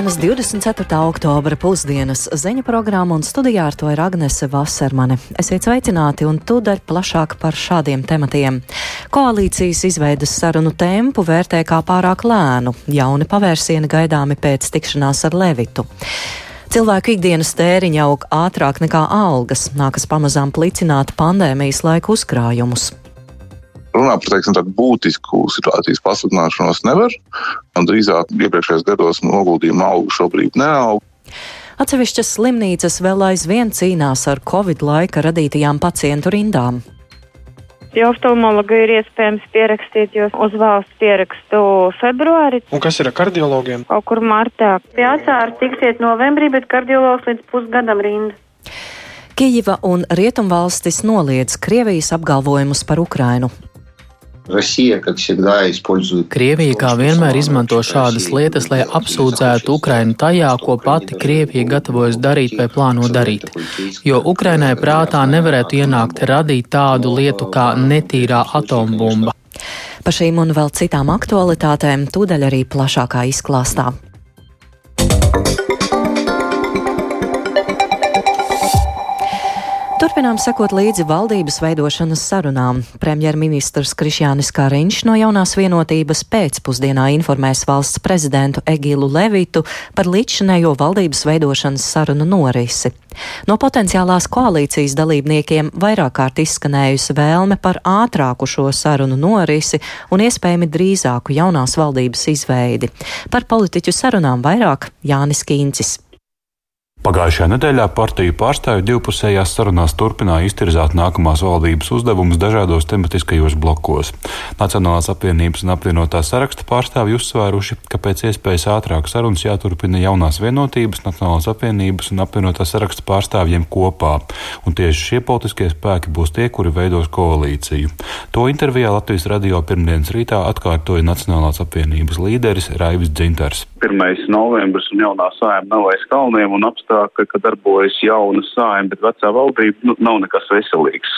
Pirmdienas 24. oktobra pusdienas ziņu programma un studijā ar to ir Agnese Vasermane. Esiet sveicināti un tūdaļ plašāk par šādiem tematiem. Koalīcijas izveidas sarunu tempu vērtē kā pārāk lēnu, jauni pavērsieni gaidāmi pēc tikšanās ar Levitu. Cilvēku ikdienas tēriņa aug ātrāk nekā algas, nākas pamazām plicināt pandēmijas laika uzkrājumus runā par teiksim, tādu būtisku situācijas pasliktināšanos nevar. Un drīzāk iepriekšējos gados noguldījuma auga šobrīd neaug. Atsevišķas slimnīcas vēl aizvien cīnās ar Covid laika radītajām pacientu rindām. Jo oftalmologu ir iespējams pierakstīt jūs uz valsts pierakstu februāri. Un kas ir ar kardiologiem? Kaut kur martā. Pie atsāra tiksiet novembrī, bet kardiologs līdz pusgadam rinda. Kijiva un Rietumvalstis noliedz Krievijas apgalvojumus par Ukrainu. Krievija kā vienmēr izmanto šādas lietas, lai apsūdzētu Ukrainu tajā, ko pati Krievija gatavojas darīt vai plāno darīt. Jo Ukrainai prātā nevarētu ienākt radīt tādu lietu kā netīrā atombumba. Par šīm un vēl citām aktualitātēm tūdaļ arī plašākā izklāstā. Turpinām sekot līdzi valdības veidošanas sarunām. Premjerministrs Krišjānis Kariņš no jaunās vienotības pēcpusdienā informēs valsts prezidentu Egilu Levitu par līdzšanējo valdības veidošanas sarunu norisi. No potenciālās koalīcijas dalībniekiem vairāk kārt izskanējusi vēlme par ātrāku šo sarunu norisi un iespējami drīzāku jaunās valdības izveidi. Par politiķu sarunām vairāk Jānis Kīncis. Pagājušajā nedēļā partiju pārstāvju divpusējās sarunās turpināja iztirzāt nākamās valdības uzdevumus dažādos tematiskajos blokos. Nacionālās apvienības un apvienotā saraksta pārstāvji uzsvēruši, ka pēc iespējas ātrāk sarunas jāturpina jaunās vienotības, Nacionālās apvienības un apvienotā saraksta pārstāvjiem kopā, un tieši šie politiskie spēki būs tie, kuri veidos koalīciju. To intervijā Latvijas radio pirmdienas rītā atkārtoja Nacionālās apvienības līderis Raivis Dzintars. 1. novembris un jaunā sājuma nav aiz kalniem un apstākļiem apstākļi, ka darbojas jauna sājuma, bet vecā valdība nu, nav nekas veselīgs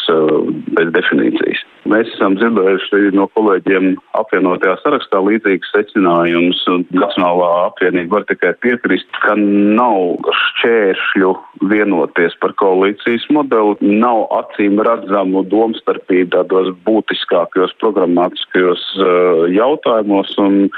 pēc definīcijas. Mēs esam dzirdējuši no kolēģiem apvienotajā sarakstā līdzīgas secinājumus, un Nacionālā apvienība var tikai piekrist, ka nav šķēršļu vienoties par koalīcijas modeli, nav acīm redzamu domstarpību tādos būtiskākajos programmatiskajos uh, jautājumos, un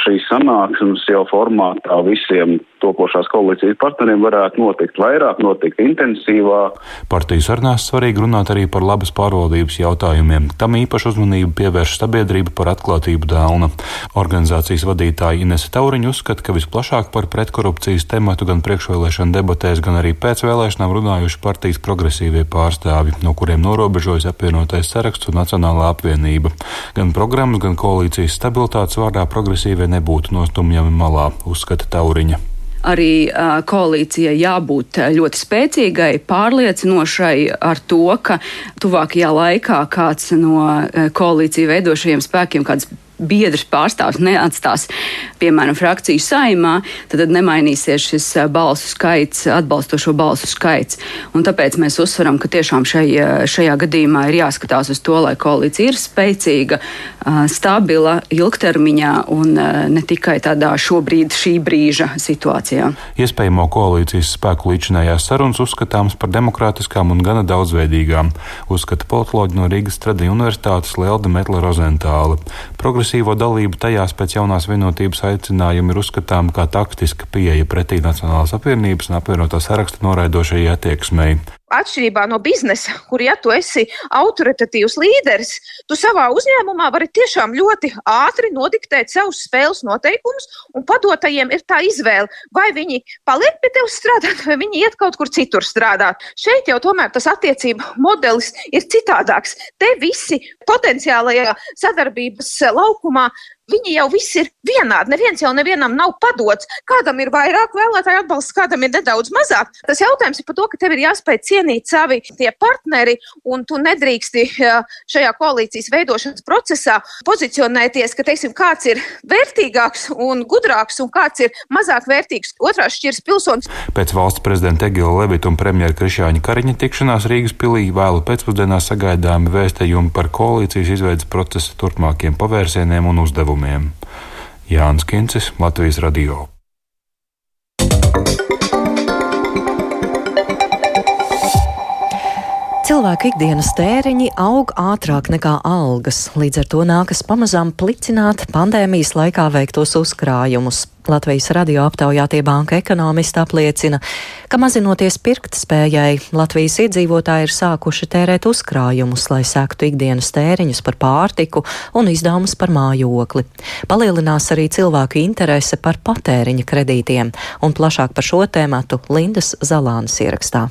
šīs sanāksmes jau formātā visiem topošās koalīcijas partneriem varētu notikt vairāk, notikt intensīvāk. Partijas sarunās svarīgi runāt arī par labas pārvaldības jautājumiem. Tam īpašu uzmanību pievērš sabiedrība par atklātību dēlna. Organizācijas vadītāja Inese Tauriņa uzskata, ka visplašāk par pretkorupcijas tematu gan priekšvēlēšana debatēs, gan arī pēc vēlēšanām runājuši partijas progresīvie pārstāvi, no kuriem norobežojas apvienotais saraksts un Nacionālā apvienība. Gan programmas, gan koalīcijas stabilitātes vārdā progresīvie nebūtu nostumjami malā, uzskata Tauriņa arī uh, koalīcijai jābūt ļoti spēcīgai, pārliecinošai ar to, ka tuvākajā laikā kāds no koalīciju veidošajiem spēkiem, kāds biedrs pārstāvs neatstās, piemēram, frakciju saimā, tad, tad nemainīsies šis balsu skaits, atbalstošo balsu skaits. Un tāpēc mēs uzsveram, ka tiešām šai, šajā gadījumā ir jāskatās uz to, lai koalīcija ir spēcīga, stabila, ilgtermiņā un ne tikai tādā šobrīd šī brīža situācijā. Iespējamo koalīcijas spēku līdzinājās sarunas uzskatāms par demokrātiskām un gana daudzveidīgām, uzskata politoloģi no Rīgas Tradiņu universitātes Lelda Metla Rozentāla. Progres progresīvo dalību tajās pēc jaunās vienotības aicinājuma ir uzskatāma kā taktiska pieeja pretī Nacionālās apvienības un apvienotā saraksta noraidošajai attieksmei atšķirībā no biznesa, kur, ja tu esi autoritatīvs līderis, tu savā uzņēmumā vari tiešām ļoti ātri nodiktēt savus spēles noteikumus, un padotajiem ir tā izvēle, vai viņi paliek pie tevis strādāt, vai viņi iet kaut kur citur strādāt. Šeit jau tomēr tas attiecību modelis ir citādāks. Te visi potenciālajā sadarbības laukumā Viņi jau visi ir vienādi. Neviens jau nevienam nav padots. Kādam ir vairāk vēlētāju atbalsts, kādam ir nedaudz mazāk. Tas jautājums ir par to, ka tev ir jāspēj cienīt savi tie partneri, un tu nedrīksti šajā koalīcijas veidošanas procesā pozicionēties, ka, teiksim, kāds ir vērtīgāks un gudrāks, un kāds ir mazāk vērtīgs otrās šķiras pilsonis. Pēc valsts prezidenta Egila Levita un premjera Krišāņa Kariņa tikšanās Rīgas pilī vēlu pēcpusdienā sagaidāmi vēstījumi par koalīcijas izveidas procesa turpmākiem pavērsieniem un uzdevumiem uzdevumiem. Jānis Kincis, Latvijas Radio. Cilvēku ikdienas tēriņi aug ātrāk nekā algas, līdz ar to nākas pamazām plicināt pandēmijas laikā veiktos uzkrājumus. Latvijas radio aptaujātie banka ekonomisti apliecina, ka mazinoties pirktspējai, Latvijas iedzīvotāji ir sākuši tērēt uzkrājumus, lai sektu ikdienas tēriņus par pārtiku un izdevumus par mājokli. Palielinās arī cilvēku interese par patēriņa kredītiem, un plašāk par šo tēmatu Lindas Zalānas ierakstā.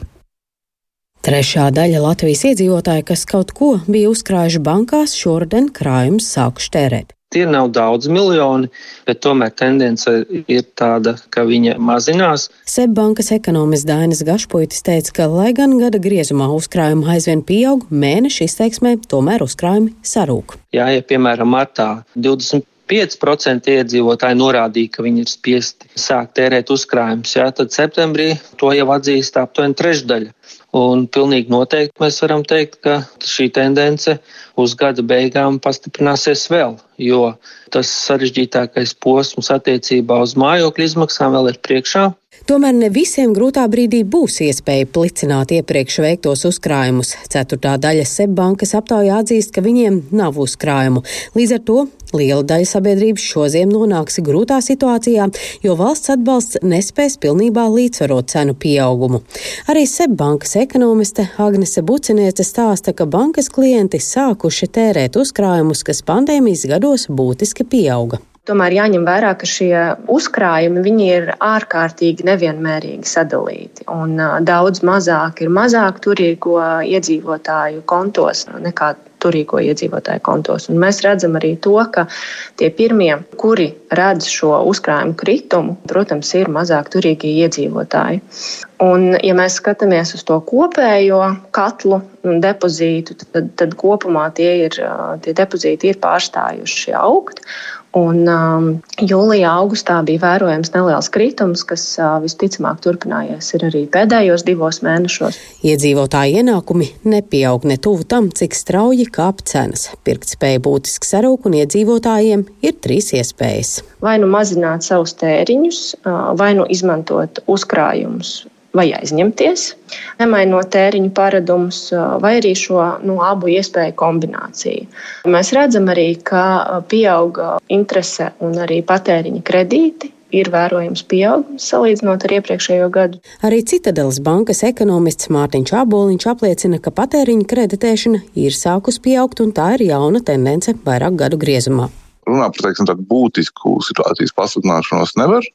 Trešā daļa Latvijas iedzīvotāju, kas kaut ko bija uzkrājuši bankās, šodien krājumus sākuši tērēt. Tie nav daudz miljoni, bet tomēr tendence ir tāda, ka viņa mazinās. Seibankas ekonomists Dainis Gašpuitis teica, ka, lai gan gada griezumā uzkrājumi aizvien pieaug, mēneša izteiksmē tomēr uzkrājumi sarūk. Jā, ja piemēram martā 20 5% iedzīvotāji norādīja, ka viņi ir spiesti sākt tērēt uzkrājumus. Jā, tad septembrī to jau atzīst aptuveni trešdaļa. Un pilnīgi noteikti mēs varam teikt, ka šī tendence uz gada beigām pastiprināsies vēl, jo tas sarežģītākais posms attiecībā uz mājokļu izmaksām vēl ir priekšā. Tomēr ne visiem grūtā brīdī būs iespēja plicināt iepriekš veiktos uzkrājumus. Ceturtā daļa Seibankas aptaujā atzīst, ka viņiem nav uzkrājumu. Līdz ar to liela daļa sabiedrības šoziem nonāks grūtā situācijā, jo valsts atbalsts nespēs pilnībā līdzsvarot cenu pieaugumu. Arī Seibankas ekonomiste Agnese Buciniece stāsta, ka bankas klienti sākuši tērēt uzkrājumus, kas pandēmijas gados būtiski pieauga. Tomēr jāņem vērā, ka šie uzkrājumi ir ārkārtīgi nevienmērīgi sadalīti. Un, daudz mazāk ir mazāk turīgo iedzīvotāju kontos nekā turīgo iedzīvotāju kontos. Un mēs redzam arī to, ka tie pirmie, kuri redz šo uzkrājumu kritumu, protams, ir mazāk turīgie iedzīvotāji. Un, ja mēs skatāmies uz to kopējo katlu depozītu, tad, tad kopumā tie, ir, tie depozīti ir pārstājuši augt. Un, um, jūlijā, augustā bija vērojams neliels kritums, kas uh, visticamāk turpinājies arī pēdējos divos mēnešos. Iedzīvotāju ienākumi nepieaug ne tuvu tam, cik strauji kāp cenas. Pirktspēja būtiski sarūk, un iedzīvotājiem ir trīs iespējas. Vai nu mazināt savus tēriņus, uh, vai nu izmantot uzkrājumus vai aizņemties, nemainot tēriņu paradumus, vai arī šo nu, abu iespēju kombināciju. Mēs redzam arī, ka pieauga interese un arī patēriņa kredīti ir vērojams pieaugums salīdzinot ar iepriekšējo gadu. Arī Citadelas bankas ekonomists Mārtiņš Aboliņš apliecina, ka patēriņa kreditēšana ir sākus pieaugt un tā ir jauna tendence vairāk gadu griezumā runāt par teiksim, tādu būtisku situācijas pasliktināšanos nevar.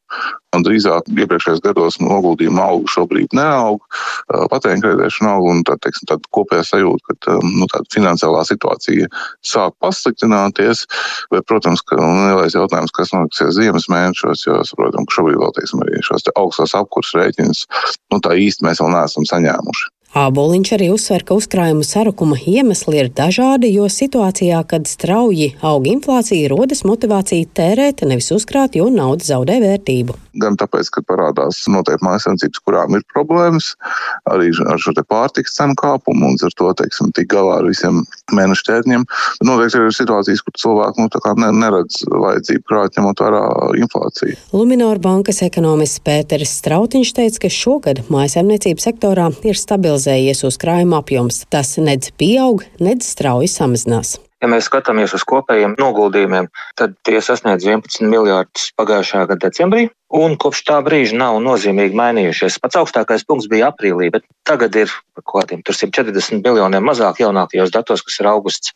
Un drīzāk iepriekšējos gados noguldījuma auga šobrīd neaug, patēriņa kreditēšana aug, un tā, teiksim, tāda kopējā sajūta, ka nu, tāda finansiālā situācija sāk pasliktināties. Bet, protams, ka nu, lielais jautājums, kas notiksies ziemas mēnešos, jo saprotam, ka šobrīd vēl teiksim, arī šos te augstās apkurses rēķinus nu, tā īsti mēs vēl neesam saņēmuši. Āboliņš arī uzsver, ka uzkrājumu sarukuma iemesli ir dažādi, jo situācijā, kad strauji aug inflācija, rodas motivācija tērēt, nevis uzkrāt, jo nauda zaudē vērtību. Gan tāpēc, ka parādās noteikti mājasemniecības, kurām ir problēmas arī ar šo pārtiks cenu kāpumu un ar to, teiksim, tik galā ar visiem mēnešu ķēdņiem. Noteikti ir situācijas, kur cilvēki nu, ne, neredz vajadzību krāt, ņemot vērā inflāciju. Luminor bankas ekonomists Pēteris Strautiņš teica, ka šogad mājasemniecības sektorā ir stabilizējies uzkrājuma apjoms. Tas nedz pieaug, nedz strauji samazinās. Ja mēs skatāmies uz kopējiem noguldījumiem, tad tie sasniedz 11 miljārdus pagājušā gada decembrī, un kopš tā brīža nav nozīmīgi mainījušies. Pats augstākais punkts bija aprīlī, bet tagad ir kaut kādiem 140 miljoniem mazāk jaunākajos datos, kas ir augusts.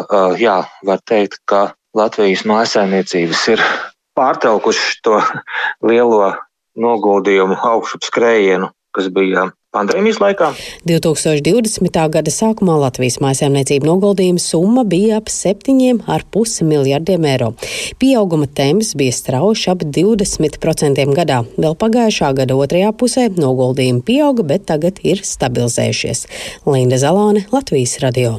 Uh, jā, var teikt, ka Latvijas mājasēmniecības ir pārtraukuši to lielo noguldījumu augšup skrējienu, kas bija pandēmijas laikā. 2020. gada sākumā Latvijas mājasēmniecību noguldījuma summa bija ap 7,5 miljardiem eiro. Pieauguma temps bija strauši ap 20% gadā. Vēl pagājušā gada otrajā pusē noguldījumi pieauga, bet tagad ir stabilizējušies. Linda Zalāne, Latvijas radio.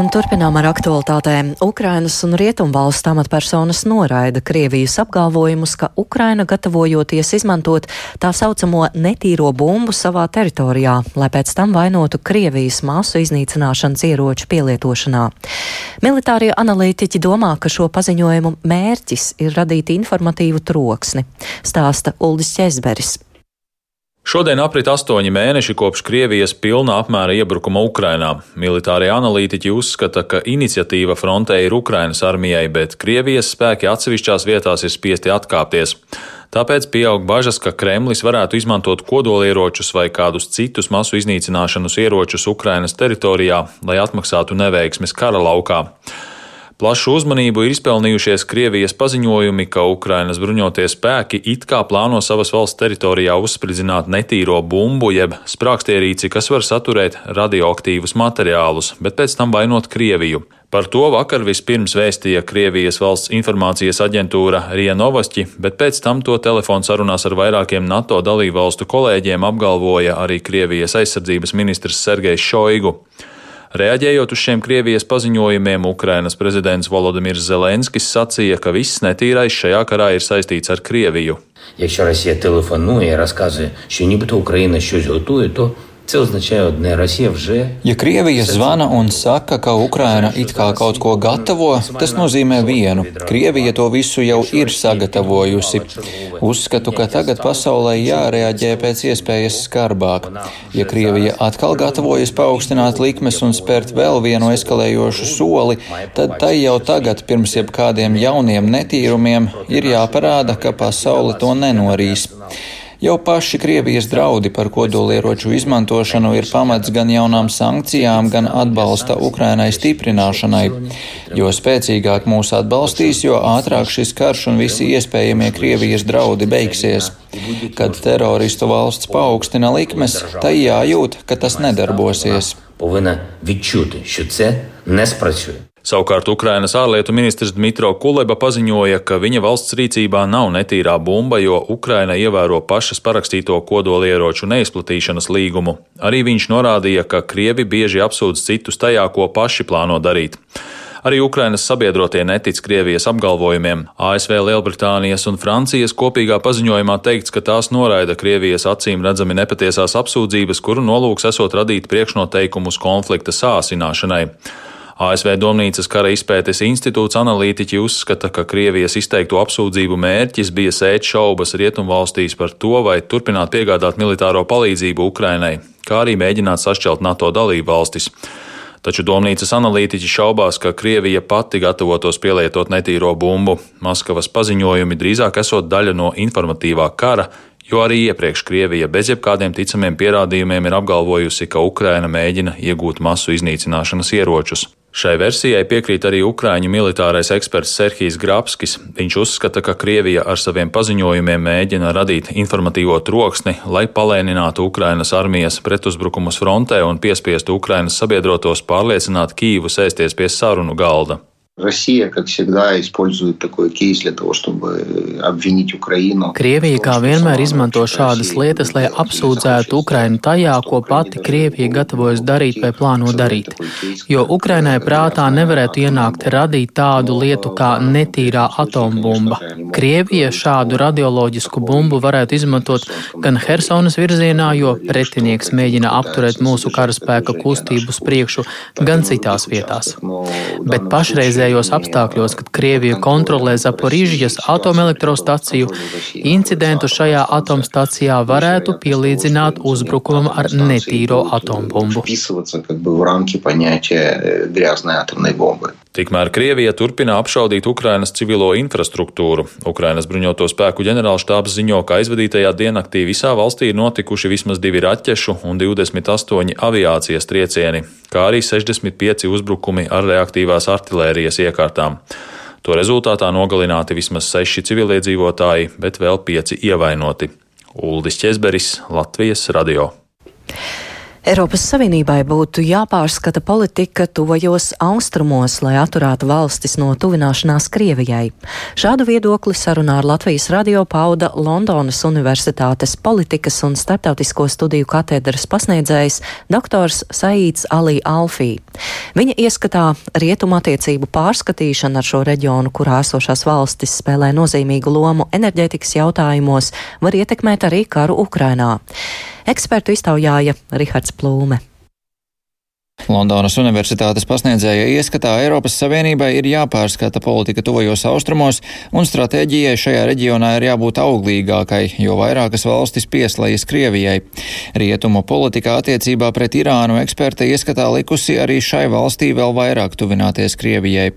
Un turpinām ar aktualitātēm. Ukrainas un Rietumvalsts amatpersonas noraida Krievijas apgalvojumus, ka Ukraina gatavojoties izmantot tā saucamo netīro bumbu savā teritorijā, lai pēc tam vainotu Krievijas masu iznīcināšanas ieroču pielietošanā. Militārie analītiķi domā, ka šo paziņojumu mērķis ir radīt informatīvu troksni, stāsta Uldis Česberis. Šodien aprit astoņi mēneši kopš Krievijas pilna apmēra iebrukuma Ukrainā. Militārie analītiķi uzskata, ka iniciatīva frontē ir Ukrainas armijai, bet Krievijas spēki atsevišķās vietās ir spiesti atkāpties. Tāpēc pieaug bažas, ka Kremlis varētu izmantot kodolieročus vai kādus citus masu iznīcināšanas ieročus Ukrainas teritorijā, lai atmaksātu neveiksmes kara laukā. Plašu uzmanību ir izpelnījušies Krievijas paziņojumi, ka Ukrainas bruņotie spēki it kā plāno savas valsts teritorijā uzspridzināt netīro bumbu jeb sprākstierīci, kas var saturēt radioaktīvus materiālus, bet pēc tam vainot Krieviju. Par to vakar vispirms vēstīja Krievijas valsts informācijas aģentūra Rija Novosti, bet pēc tam to telefonu sarunās ar vairākiem NATO dalībvalstu kolēģiem apgalvoja arī Krievijas aizsardzības ministrs Sergejs Šoigu. Reaģējot uz šiem Krievijas paziņojumiem, Ukrainas prezidents Volodimirs Zelenskis sacīja, ka viss netīrais šajā karā ir saistīts ar Krieviju. Ja Ja Krievija zvana un saka, ka Ukraina it kā kaut ko gatavo, tas nozīmē vienu. Krievija to visu jau ir sagatavojusi. Uzskatu, ka tagad pasaulē jārēģē pēc iespējas skarbāk. Ja Krievija atkal gatavojas paaugstināt likmes un spērt vēl vienu eskalējošu soli, tad tai jau tagad, pirms jebkādiem jauniem netīrumiem, ir jāparāda, ka pasaule to nenorīs. Jau paši Krievijas draudi par kodolieroču izmantošanu ir pamats gan jaunām sankcijām, gan atbalsta Ukrainai stiprināšanai. Jo spēcīgāk mūs atbalstīs, jo ātrāk šis karš un visi iespējamie Krievijas draudi beigsies. Kad teroristu valsts paaugstina likmes, tai jājūt, ka tas nedarbosies. Повинна відчути, що це не спрацює. Savukārt Ukrainas ārlietu ministrs Dmitro Kuleba paziņoja, ka viņa valsts rīcībā nav netīrā bumba, jo Ukraina ievēro pašas parakstīto kodolieroču neizplatīšanas līgumu. Arī viņš norādīja, ka Krievi bieži apsūdz citus tajā, ko paši plāno darīt. Arī Ukrainas sabiedrotie netic Krievijas apgalvojumiem. ASV, Lielbritānijas un Francijas kopīgā paziņojumā teikts, ka tās noraida Krievijas acīm redzami nepatiesās apsūdzības, kuru nolūks esot radīt priekšnoteikumus konflikta sāsināšanai. ASV Domnīcas kara izpētes institūts analītiķi uzskata, ka Krievijas izteikto apsūdzību mērķis bija sēt šaubas rietumvalstīs par to, vai turpināt piegādāt militāro palīdzību Ukrainai, kā arī mēģināt sašķelt NATO dalību valstis. Taču Domnīcas analītiķi šaubās, ka Krievija pati gatavotos pielietot netīro bumbu. Maskavas paziņojumi drīzāk esot daļa no informatīvā kara, jo arī iepriekš Krievija bez jebkādiem ticamiem pierādījumiem ir apgalvojusi, ka Ukraina mēģina iegūt masu iznīcināšanas ieročus. Šai versijai piekrīt arī Ukrāņu militārais eksperts Serhijas Grapskis. Viņš uzskata, ka Krievija ar saviem paziņojumiem mēģina radīt informatīvo troksni, lai palēninātu Ukrainas armijas pretuzbrukumus frontē un piespiestu Ukrainas sabiedrotos pārliecināt Kīvu sēsties pie sarunu galda. Россия, как всегда, использует такой кейс для того, чтобы обвинить Украину. Krievija kā vienmēr izmanto šādas lietas, lai apsūdzētu Ukrainu tajā, ko pati Krievija gatavojas darīt vai plāno darīt. Jo Ukrainai prātā nevarētu ienākt radīt tādu lietu kā netīrā atombumba. Krievija šādu radioloģisku bumbu varētu izmantot gan Hersonas virzienā, jo pretinieks mēģina apturēt mūsu karaspēka kustību uz priekšu, gan citās vietās. Bet pašreizē ārkārtējos apstākļos, kad Krievija kontrolē Zaporīžas atomelektrostaciju, incidentu šajā atomstacijā varētu pielīdzināt uzbrukumam ar netīro atombumbu. Tikmēr Krievija turpina apšaudīt Ukrainas civilo infrastruktūru. Ukrainas bruņoto spēku ģenerālštābs ziņo, ka aizvadītajā diennaktī visā valstī ir notikuši vismaz divi raķešu un 28 aviācijas triecieni, kā arī 65 uzbrukumi ar reaktīvās artilērijas iekārtām. To rezultātā nogalināti vismaz seši civiliedzīvotāji, bet vēl pieci ievainoti. Uldis Česberis, Latvijas radio. Eiropas Savienībai būtu jāpārskata politika tuvajos austrumos, lai atturētu valstis no tuvināšanās Krievijai. Šādu viedokli sarunā ar Latvijas radio pauda Londonas Universitātes politikas un starptautisko studiju katedras pasniedzējs doktors Saīts Alī Alfī. Viņa ieskatā rietuma attiecību pārskatīšana ar šo reģionu, kurā esošās valstis spēlē nozīmīgu lomu enerģētikas jautājumos, var ietekmēt arī karu Ukrainā. Ekspertu iztaujāja Rihards Plūme. Londonas Universitātes pasniedzēja ieskatā Eiropas Savienībai ir jāpārskata politika tuvajos austrumos, un stratēģijai šajā reģionā ir jābūt auglīgākai, jo vairākas valstis pieslējas Krievijai. Rietumu politikā attiecībā pret Irānu eksperta ieskatā likusi arī šai valstī vēl vairāk tuvināties Krievijai.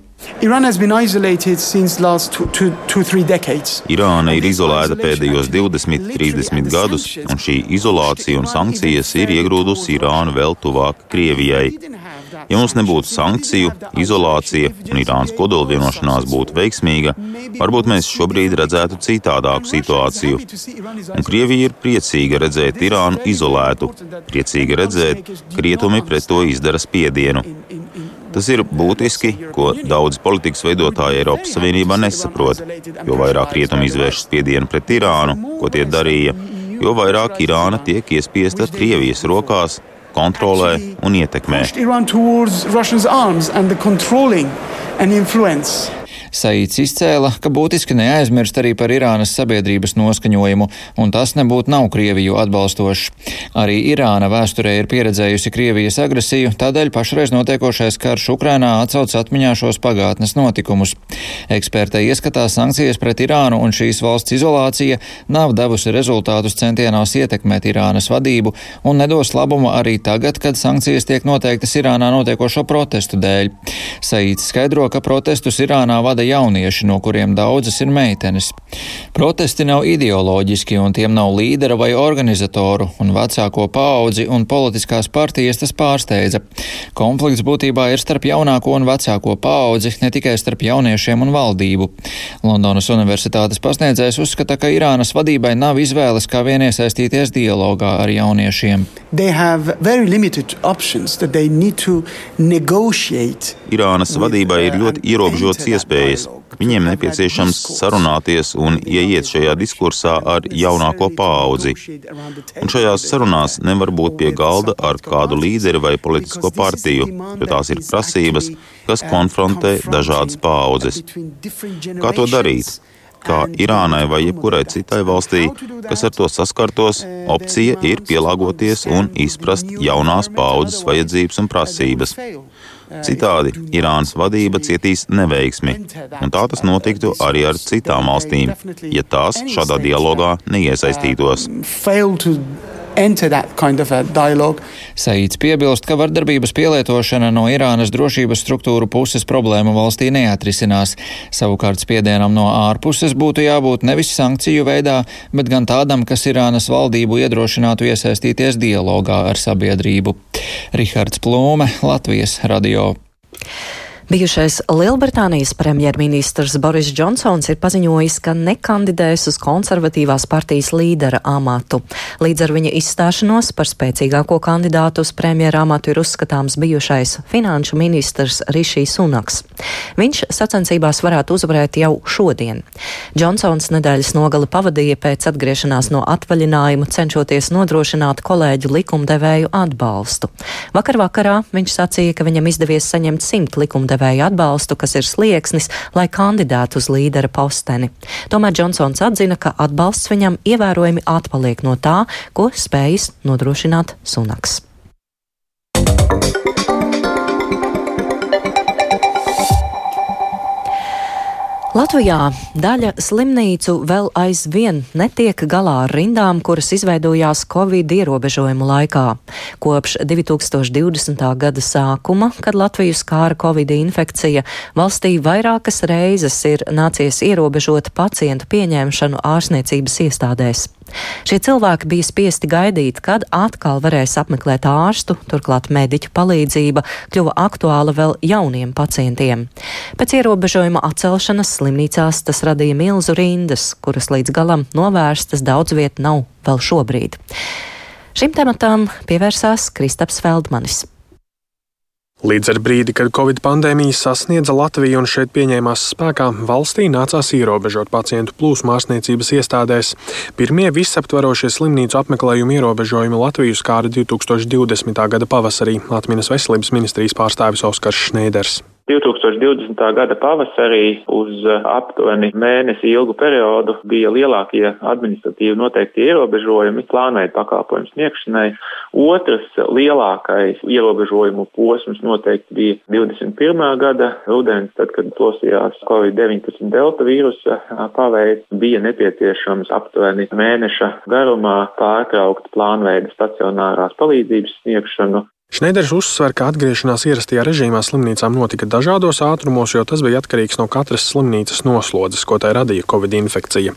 Irāna ir izolēta pēdējos 20, 30 gadus, un šī izolācija un sankcijas ir iegrūdusi Irānu vēl tuvāk Krievijai. Ja mums nebūtu sankciju, izolācija un Irānas kodolvienošanās būtu veiksmīga, varbūt mēs šobrīd redzētu citādāku situāciju. Un Krievija ir priecīga redzēt Irānu izolētu, priecīga redzēt, ka rietumi pret to izdara spiedienu. Tas ir būtiski, ko daudz politikas veidotāji Eiropas Savienībā nesaprot. Jo vairāk rietumi izvērš spiedienu pret Irānu, ko tie darīja, jo vairāk Irāna tiek iespiesta Krievijas rokās, kontrolē un ietekmē. Saīts izcēla, ka būtiski neaizmirst arī par Irānas sabiedrības noskaņojumu, un tas nebūtu nav Krieviju atbalstošs. Arī Irāna vēsturē ir pieredzējusi Krievijas agresiju, tādēļ pašreiz notiekošais karš Ukrainā atcauc atmiņā šos pagātnes notikumus. Eksperta ieskatā sankcijas pret Irānu un šīs valsts izolācija nav devusi rezultātus centienos ietekmēt Irānas vadību un nedos labumu arī tagad, kad sankcijas tiek noteiktas Irānā notiekošo protestu dēļ. Saīts skaidro, ka protestus Irānā vada vada jaunieši, no kuriem daudzas ir meitenes. Protesti nav ideoloģiski, un tiem nav līdera vai organizatoru, un vecāko paudzi un politiskās partijas tas pārsteidza. Konflikts būtībā ir starp jaunāko un vecāko paudzi, ne tikai starp jauniešiem un valdību. Londonas Universitātes pasniedzējs uzskata, ka Irānas vadībai nav izvēles, kā vien iesaistīties dialogā ar jauniešiem. Irānas vadībai ir ļoti ierobežotas iespējas iespējas. Viņiem nepieciešams sarunāties un ieiet šajā diskursā ar jaunāko paudzi. Un šajās sarunās nevar būt pie galda ar kādu līderi vai politisko partiju, jo tās ir prasības, kas konfrontē dažādas paudzes. Kā to darīt? kā Irānai vai jebkurai citai valstī, kas ar to saskartos, opcija ir pielāgoties un izprast jaunās paudzes vajadzības un prasības. Citādi Irānas vadība cietīs neveiksmi, un tā tas notiktu arī ar citām valstīm, ja tās šādā dialogā neiesaistītos. Kind of Saīts piebilst, ka vardarbības pielietošana no Irānas drošības struktūru puses problēmu valstī neatrisinās. Savukārt spiedienam no ārpuses būtu jābūt nevis sankciju veidā, bet gan tādam, kas Irānas valdību iedrošinātu iesaistīties dialogā ar sabiedrību. Rihards Plūme, Latvijas radio. Bijušais Lielbritānijas premjerministrs Boris Džonsons ir paziņojis, ka nekandidēs uz konservatīvās partijas līdera amatu. Līdz ar viņa izstāšanos par spēcīgāko kandidātu uz premjera amatu ir uzskatāms bijušais finanšu ministrs Rišijs Sunaks. Viņš sacensībās varētu uzvarēt jau šodien. Džonsons nedēļas nogali pavadīja pēc atgriešanās no atvaļinājuma, cenšoties nodrošināt kolēģu likumdevēju atbalstu. Vakar vakarā viņš sacīja, ka viņam izdevies saņemt simt likumdevēju likumdevēju atbalstu, kas ir slieksnis, lai kandidētu uz līdera posteni. Tomēr Džonsons atzina, ka atbalsts viņam ievērojami atpaliek no tā, ko spējas nodrošināt Sunaks. Latvijā daļa slimnīcu vēl aizvien netiek galā ar rindām, kuras izveidojās Covid ierobežojumu laikā. Kopš 2020. gada sākuma, kad Latviju skāra Covid infekcija, valstī vairākas reizes ir nācies ierobežot pacientu pieņemšanu ārstniecības iestādēs. Šie cilvēki bija spiesti gaidīt, kad atkal varēs apmeklēt ārstu, turklāt mediķu palīdzība kļuva aktuāla vēl jauniem pacientiem. Pēc ierobežojuma atcelšanas slimnīcās tas radīja milzu rindas, kuras līdz galam novērstas daudz viet nav vēl šobrīd. Šim tematam pievērsās Kristaps Feldmanis. Līdz ar brīdi, kad Covid pandēmija sasniedza Latviju un šeit pieņēmās spēkā, valstī nācās ierobežot pacientu plūsmu ārstniecības iestādēs. Pirmie visaptvarošie slimnīcu apmeklējumu ierobežojumi Latviju skāra 2020. gada pavasarī, atminas veselības ministrijas pārstāvis Oskars Šneiders. 2020. gada pavasarī uz uh, aptuveni mēnesi ilgu periodu bija lielākie administratīvi noteikti ierobežojumi plānveida pakalpojumu sniegšanai. Otrs lielākais ierobežojumu posms noteikti bija 21. gada rudens, tad, kad plosījās Covid-19 delta vīrusa paveids, bija nepieciešams aptuveni mēneša garumā pārtraukt plānveida stacionārās palīdzības sniegšanu Šneiders uzsver, ka atgriešanās ierastajā režīmā slimnīcām notika dažādos ātrumos, jo tas bija atkarīgs no katras slimnīcas noslodzes, ko tai radīja covid infekcija.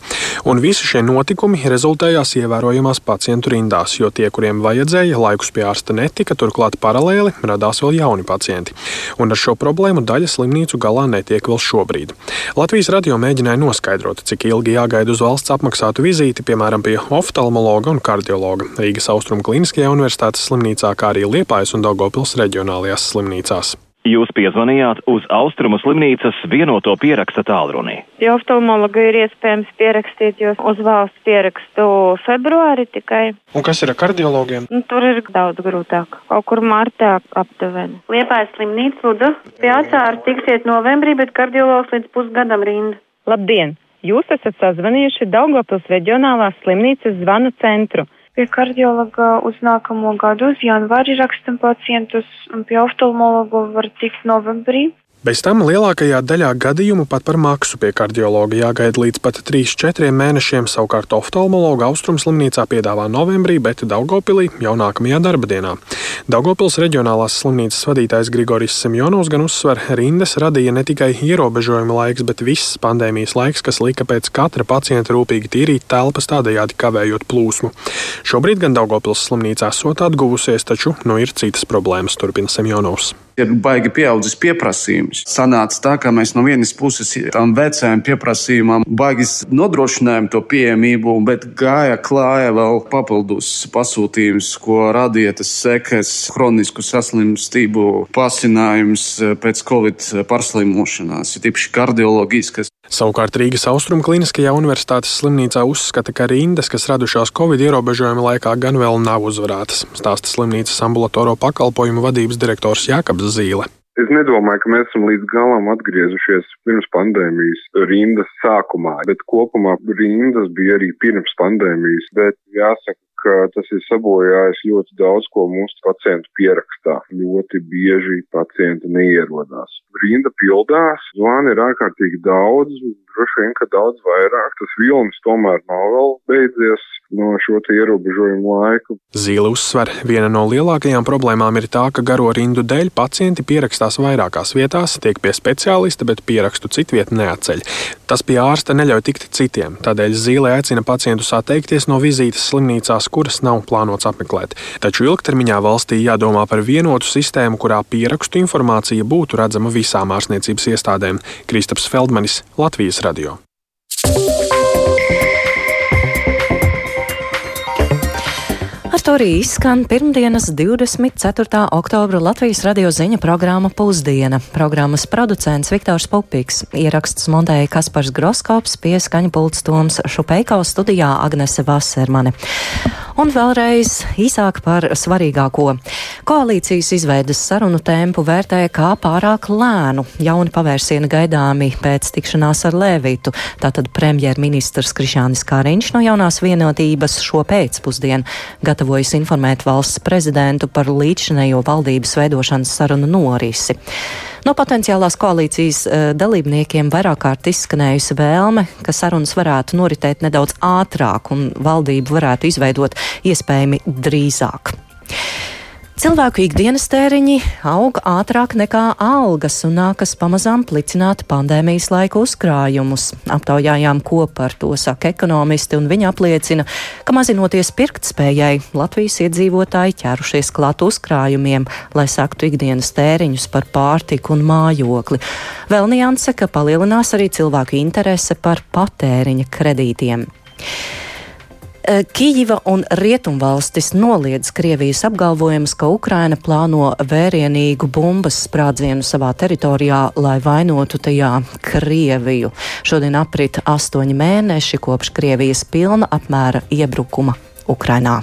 Un visi šie notikumi rezultējās ievērojamās pacientu rindās, jo tie, kuriem vajadzēja, laikus pie ārsta netika, turklāt paralēli radās vēl jauni pacienti. Un ar šo problēmu daļa slimnīcu galā netiek vēl šobrīd. Latvijas radio mēģināja noskaidrot, cik ilgi jāgaida uz valsts apmaksātu vizīti, piemēram, pie oftalmologa un kardiologa Rīgas Austrum Kliniskajā universitātes slimnīcā, kā arī Liepājas Liepājas un Daugopils reģionālajās slimnīcās. Jūs piezvanījāt uz Austrumu slimnīcas vienoto pieraksta tālruni. Jo oftalmologu ir iespējams pierakstīt, jo uz valsts pierakstu februāri tikai. Un kas ir ar kardiologiem? Nu, tur ir daudz grūtāk. Kaut kur martā aptuveni. Liepājas slimnīca Luda. Pie atsāra tiksiet novembrī, bet kardiologs līdz pusgadam rinda. Labdien! Jūs esat sazvanījuši Daugopils reģionālās slimnīcas zvanu centru. Pie kardiologa uz nākamo gadu, uz janvāri rakstam pacientus, un pie oftalmologa var tikt novembrī. Bez tam lielākajā daļā gadījumu pat par maksu pie kardiologa jāgaida līdz pat 3-4 mēnešiem. Savukārt oftalmologa austrumslimnīcā piedāvā novembrī, bet Daugopilī jau nākamajā darba dienā. Daugopils reģionālās slimnīcas vadītājs Grigoris Semjonovs gan uzsver, rindas radīja ne tikai ierobežojuma laiks, bet viss pandēmijas laiks, kas lika pēc katra pacienta rūpīgi tīrīt telpas, tādējādi kavējot plūsmu. Šobrīd gan Daugopils slimnīcā esot atguvusies, taču nu ir citas problēmas, turpina Semjonovs ir baigi pieaudzis pieprasījums. Sanāca tā, ka mēs no vienas puses tam vecajam pieprasījumam baigi nodrošinājām to pieejamību, bet gāja klāja vēl papildus pasūtījums, ko radīja tas sekas, chronisku saslimstību pasinājums pēc covid pārslimošanās, ir tīpaši kardioloģiskas. Savukārt Rīgas Austrum Kliniskajā universitātes slimnīcā uzskata, ka rindas, kas radušās Covid ierobežojuma laikā, gan vēl nav uzvarētas, stāsta slimnīcas ambulatoro pakalpojumu vadības direktors Jākabs Zīle. Es nedomāju, ka mēs esam līdz galam atgriezušies pirms pandēmijas rindas sākumā, bet kopumā rindas bija arī pirms pandēmijas. Bet jāsaka, ka tas ir sabojājis ļoti daudz ko mūsu pacientu pierakstā. Ļoti bieži pacienti neierodās. Rinda pildās, zvani ir ārkārtīgi daudz, droši vien, ka daudz vairāk. Tas vilnis tomēr nav vēl beidzies no šo ierobežojumu laiku. Zīle uzsver, viena no lielākajām problēmām ir tā, ka garo rindu dēļ pacienti pierakstās vairākās vietās, tiek pie speciālista, bet pierakstu citviet neatceļ. Tas pie ārsta neļauj tikt citiem, tādēļ Zīle aicina pacientus atteikties no vizītes slimnīcās, kuras nav plānots apmeklēt. Taču ilgtermiņā valstī jādomā par vienotu sistēmu, kurā pierakstu informācija būtu redzama visām ārstniecības iestādēm. Kristaps Feldmanis, Latvijas radio. Arī izskan pirmdienas 24. oktobra Latvijas radio ziņa programma Pusdiena. Programmas producents Viktors Pupiks, ieraksts montēja Kaspars Groskops, pieskaņa pults Toms Šupeikaus studijā Agnese Vasermane. Un vēlreiz īsāk par svarīgāko. Koalīcijas izveidas sarunu tempu vērtē kā pārāk lēnu. Jauni pavērsieni gaidāmi pēc tikšanās ar Lēvitu. Tātad premjerministrs Krišānis Kāriņš no jaunās vienotības šo pēcpusdienu gatavojas informēt valsts prezidentu par līdzšanējo valdības veidošanas sarunu norisi. No potenciālās koalīcijas uh, dalībniekiem vairāk kārt izskanējusi vēlme, ka sarunas varētu noritēt nedaudz ātrāk un valdību varētu izveidot iespējami drīzāk. Cilvēku ikdienas tēriņi aug ātrāk nekā algas un nākas pamazām plicināt pandēmijas laika uzkrājumus. Aptaujājām, ko par to saka ekonomisti, un viņi apliecina, ka mazinoties pirktspējai, Latvijas iedzīvotāji ķērušies klāt uzkrājumiem, lai saktu ikdienas tēriņus par pārtiku un mājokli. Vēl nianse, ka palielinās arī cilvēku interese par patēriņa kredītiem. Eh, Kijiva un Rietumvalstis noliedz Krievijas apgalvojumus, ka Ukraina plāno vērienīgu bumbas sprādzienu savā teritorijā, lai vainotu tajā Krieviju. Šodien aprit astoņi mēneši kopš Krievijas pilna apmēra iebrukuma Ukrainā.